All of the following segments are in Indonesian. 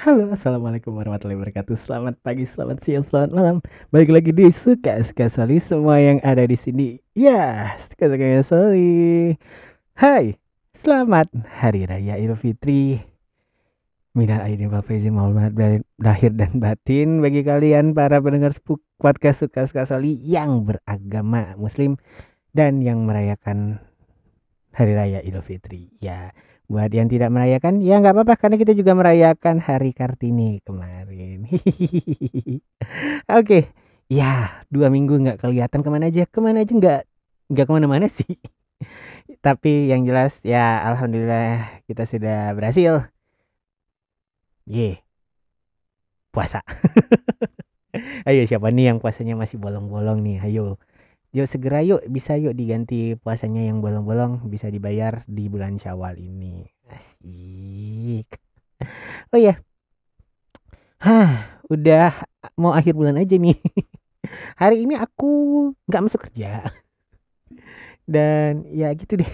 Halo, assalamualaikum warahmatullahi wabarakatuh. Selamat pagi, selamat siang, selamat malam. Balik lagi di suka suka Soli semua yang ada di sini. Ya, suka suka Soli. Hai, selamat Hari Raya Idul Fitri. Minal aidin wal faizin mohon maaf lahir dan batin bagi kalian para pendengar podcast suka suka Soli yang beragama Muslim dan yang merayakan Hari Raya Idul Fitri. Ya, buat yang tidak merayakan ya nggak apa-apa karena kita juga merayakan Hari Kartini kemarin. Oke, ya dua minggu nggak kelihatan ke mana aja, ke mana aja nggak nggak ke mana-mana sih. Tapi yang jelas ya alhamdulillah kita sudah berhasil. Ye, puasa. Ayo siapa nih yang puasanya masih bolong-bolong nih? Ayo. Yuk segera yuk bisa yuk diganti puasanya yang bolong-bolong bisa dibayar di bulan Syawal ini. Asik. Oh ya. Hah, udah mau akhir bulan aja nih. Hari ini aku nggak masuk kerja. Dan ya gitu deh.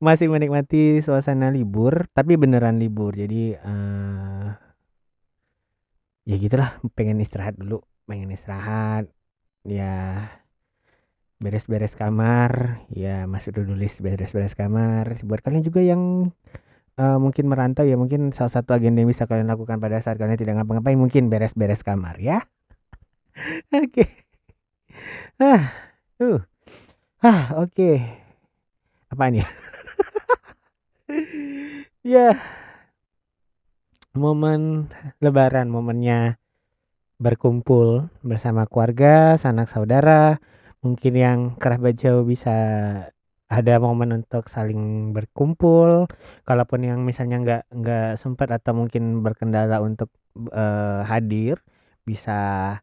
Masih menikmati suasana libur, tapi beneran libur. Jadi eh ya gitulah, pengen istirahat dulu, pengen istirahat. Ya beres-beres kamar ya masuk dulu list beres-beres kamar. Buat kalian juga yang uh, mungkin merantau ya mungkin salah satu agenda yang bisa kalian lakukan pada saat kalian tidak ngapa-ngapain mungkin beres-beres kamar ya. Oke. Ah uh. Ah oke. Okay. apa nih ya. Momen lebaran momennya berkumpul bersama keluarga sanak saudara mungkin yang kerabat jauh bisa ada momen untuk saling berkumpul. Kalaupun yang misalnya nggak nggak sempat atau mungkin berkendala untuk uh, hadir bisa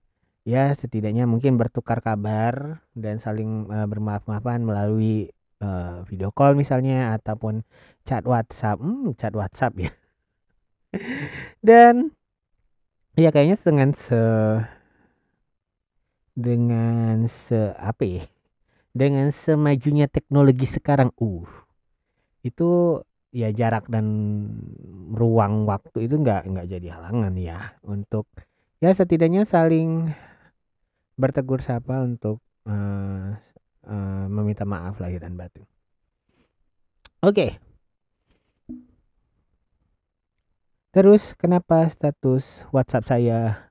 ya setidaknya mungkin bertukar kabar dan saling uh, bermaaf-maafan melalui uh, video call misalnya ataupun chat WhatsApp. Hmm, chat WhatsApp ya. Dan ya kayaknya dengan se dengan se apa ya dengan semajunya teknologi sekarang uh itu ya jarak dan ruang waktu itu nggak nggak jadi halangan ya untuk ya setidaknya saling bertegur sapa untuk uh, uh, meminta maaf lahir dan batin. Oke. Okay. Terus kenapa status WhatsApp saya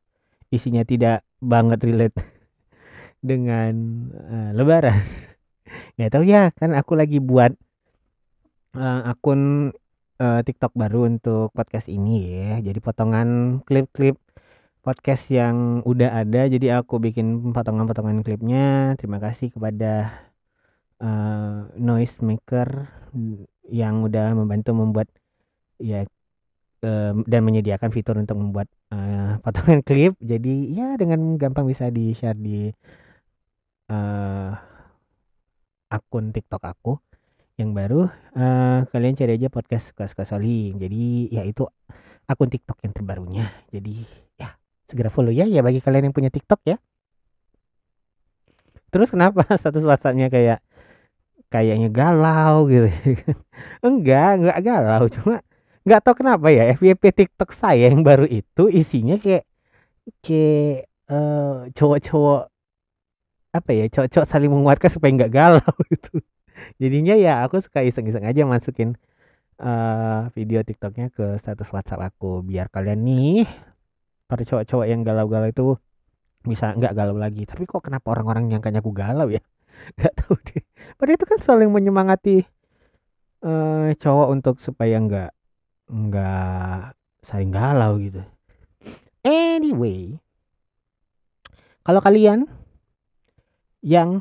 isinya tidak banget relate dengan uh, lebaran. Nggak tahu ya kan aku lagi buat uh, akun uh, TikTok baru untuk podcast ini ya. Jadi potongan klip-klip podcast yang udah ada jadi aku bikin potongan-potongan klipnya. Terima kasih kepada uh, noise maker yang udah membantu membuat ya dan menyediakan fitur untuk membuat uh, potongan klip. Jadi ya dengan gampang bisa di share di uh, akun TikTok aku yang baru uh, kalian cari aja podcast suka-suka Soling jadi ya itu akun TikTok yang terbarunya. Jadi ya segera follow ya ya bagi kalian yang punya TikTok ya. Terus kenapa status WhatsAppnya kayak kayaknya galau gitu enggak enggak galau. Cuma nggak tahu kenapa ya FYP TikTok saya yang baru itu isinya kayak kayak uh, cowok-cowok apa ya cocok saling menguatkan supaya nggak galau gitu. Jadinya ya aku suka iseng-iseng aja masukin uh, video TikToknya ke status WhatsApp aku. Biar kalian nih para cowok-cowok yang galau-galau itu bisa nggak galau lagi. Tapi kok kenapa orang-orang nyangkanya aku galau ya? Nggak tahu deh. Padahal itu kan saling menyemangati uh, cowok untuk supaya nggak nggak saling galau gitu. Anyway kalau kalian yang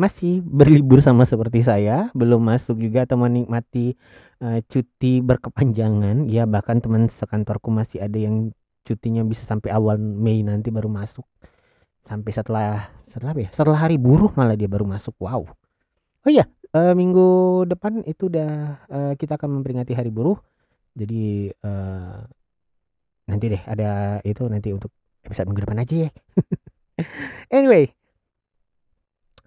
masih berlibur sama seperti saya, belum masuk juga atau menikmati uh, cuti berkepanjangan, ya bahkan teman sekantorku masih ada yang cutinya bisa sampai awal Mei nanti baru masuk. Sampai setelah setelah apa ya? Setelah hari buruh malah dia baru masuk. Wow. Oh iya, uh, minggu depan itu udah uh, kita akan memperingati hari buruh. Jadi uh, nanti deh ada itu nanti untuk episode minggu depan aja ya. anyway,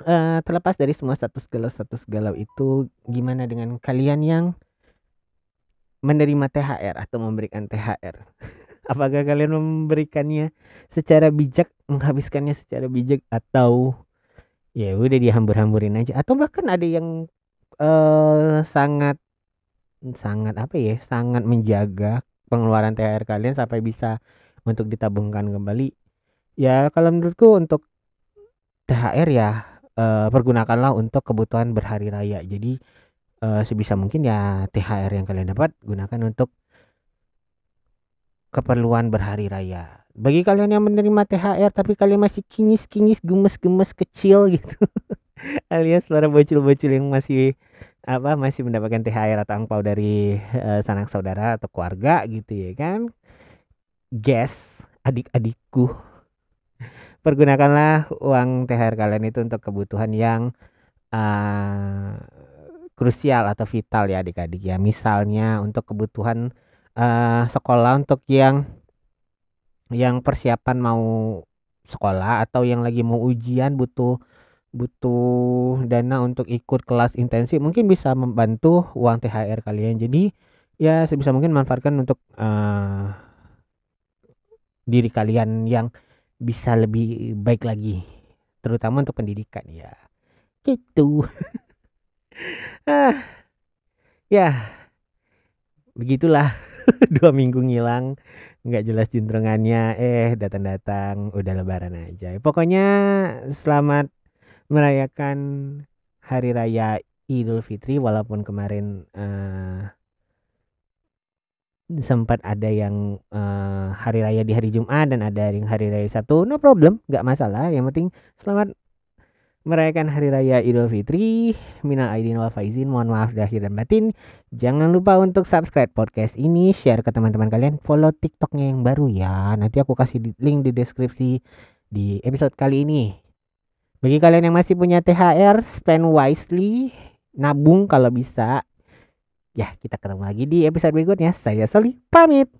uh, terlepas dari semua status galau status galau itu gimana dengan kalian yang menerima THR atau memberikan THR apakah kalian memberikannya secara bijak menghabiskannya secara bijak atau ya udah dihambur-hamburin aja? Atau bahkan ada yang uh, sangat sangat apa ya sangat menjaga pengeluaran THR kalian sampai bisa untuk ditabungkan kembali? Ya kalau menurutku untuk THR ya uh, pergunakanlah untuk kebutuhan berhari raya. Jadi uh, sebisa mungkin ya THR yang kalian dapat gunakan untuk keperluan berhari raya. Bagi kalian yang menerima THR tapi kalian masih kinyis-kinyis gemes-gemes kecil gitu alias para bocil-bocil yang masih apa masih mendapatkan THR atau angpau dari uh, sanak saudara atau keluarga gitu ya kan guys adik-adikku pergunakanlah uang THR kalian itu untuk kebutuhan yang uh, krusial atau vital ya adik-adik ya. Misalnya untuk kebutuhan uh, sekolah untuk yang yang persiapan mau sekolah atau yang lagi mau ujian butuh butuh dana untuk ikut kelas intensif mungkin bisa membantu uang THR kalian. Jadi ya sebisa mungkin manfaatkan untuk uh, diri kalian yang bisa lebih baik lagi terutama untuk pendidikan ya. Gitu. Ah ya. Begitulah. Dua minggu ngilang nggak jelas juntrungannya eh datang-datang udah lebaran aja. Pokoknya selamat merayakan hari raya Idul Fitri walaupun kemarin uh, sempat ada yang uh, hari raya di hari Jumat dan ada yang hari raya satu no problem nggak masalah. Yang penting selamat merayakan hari raya Idul Fitri. Minal aidin wal faizin mohon maaf lahir dan batin. Jangan lupa untuk subscribe podcast ini share ke teman-teman kalian follow tiktoknya yang baru ya. Nanti aku kasih link di deskripsi di episode kali ini. Bagi kalian yang masih punya THR, spend wisely, nabung kalau bisa. Ya, kita ketemu lagi di episode berikutnya. Saya Soli, pamit.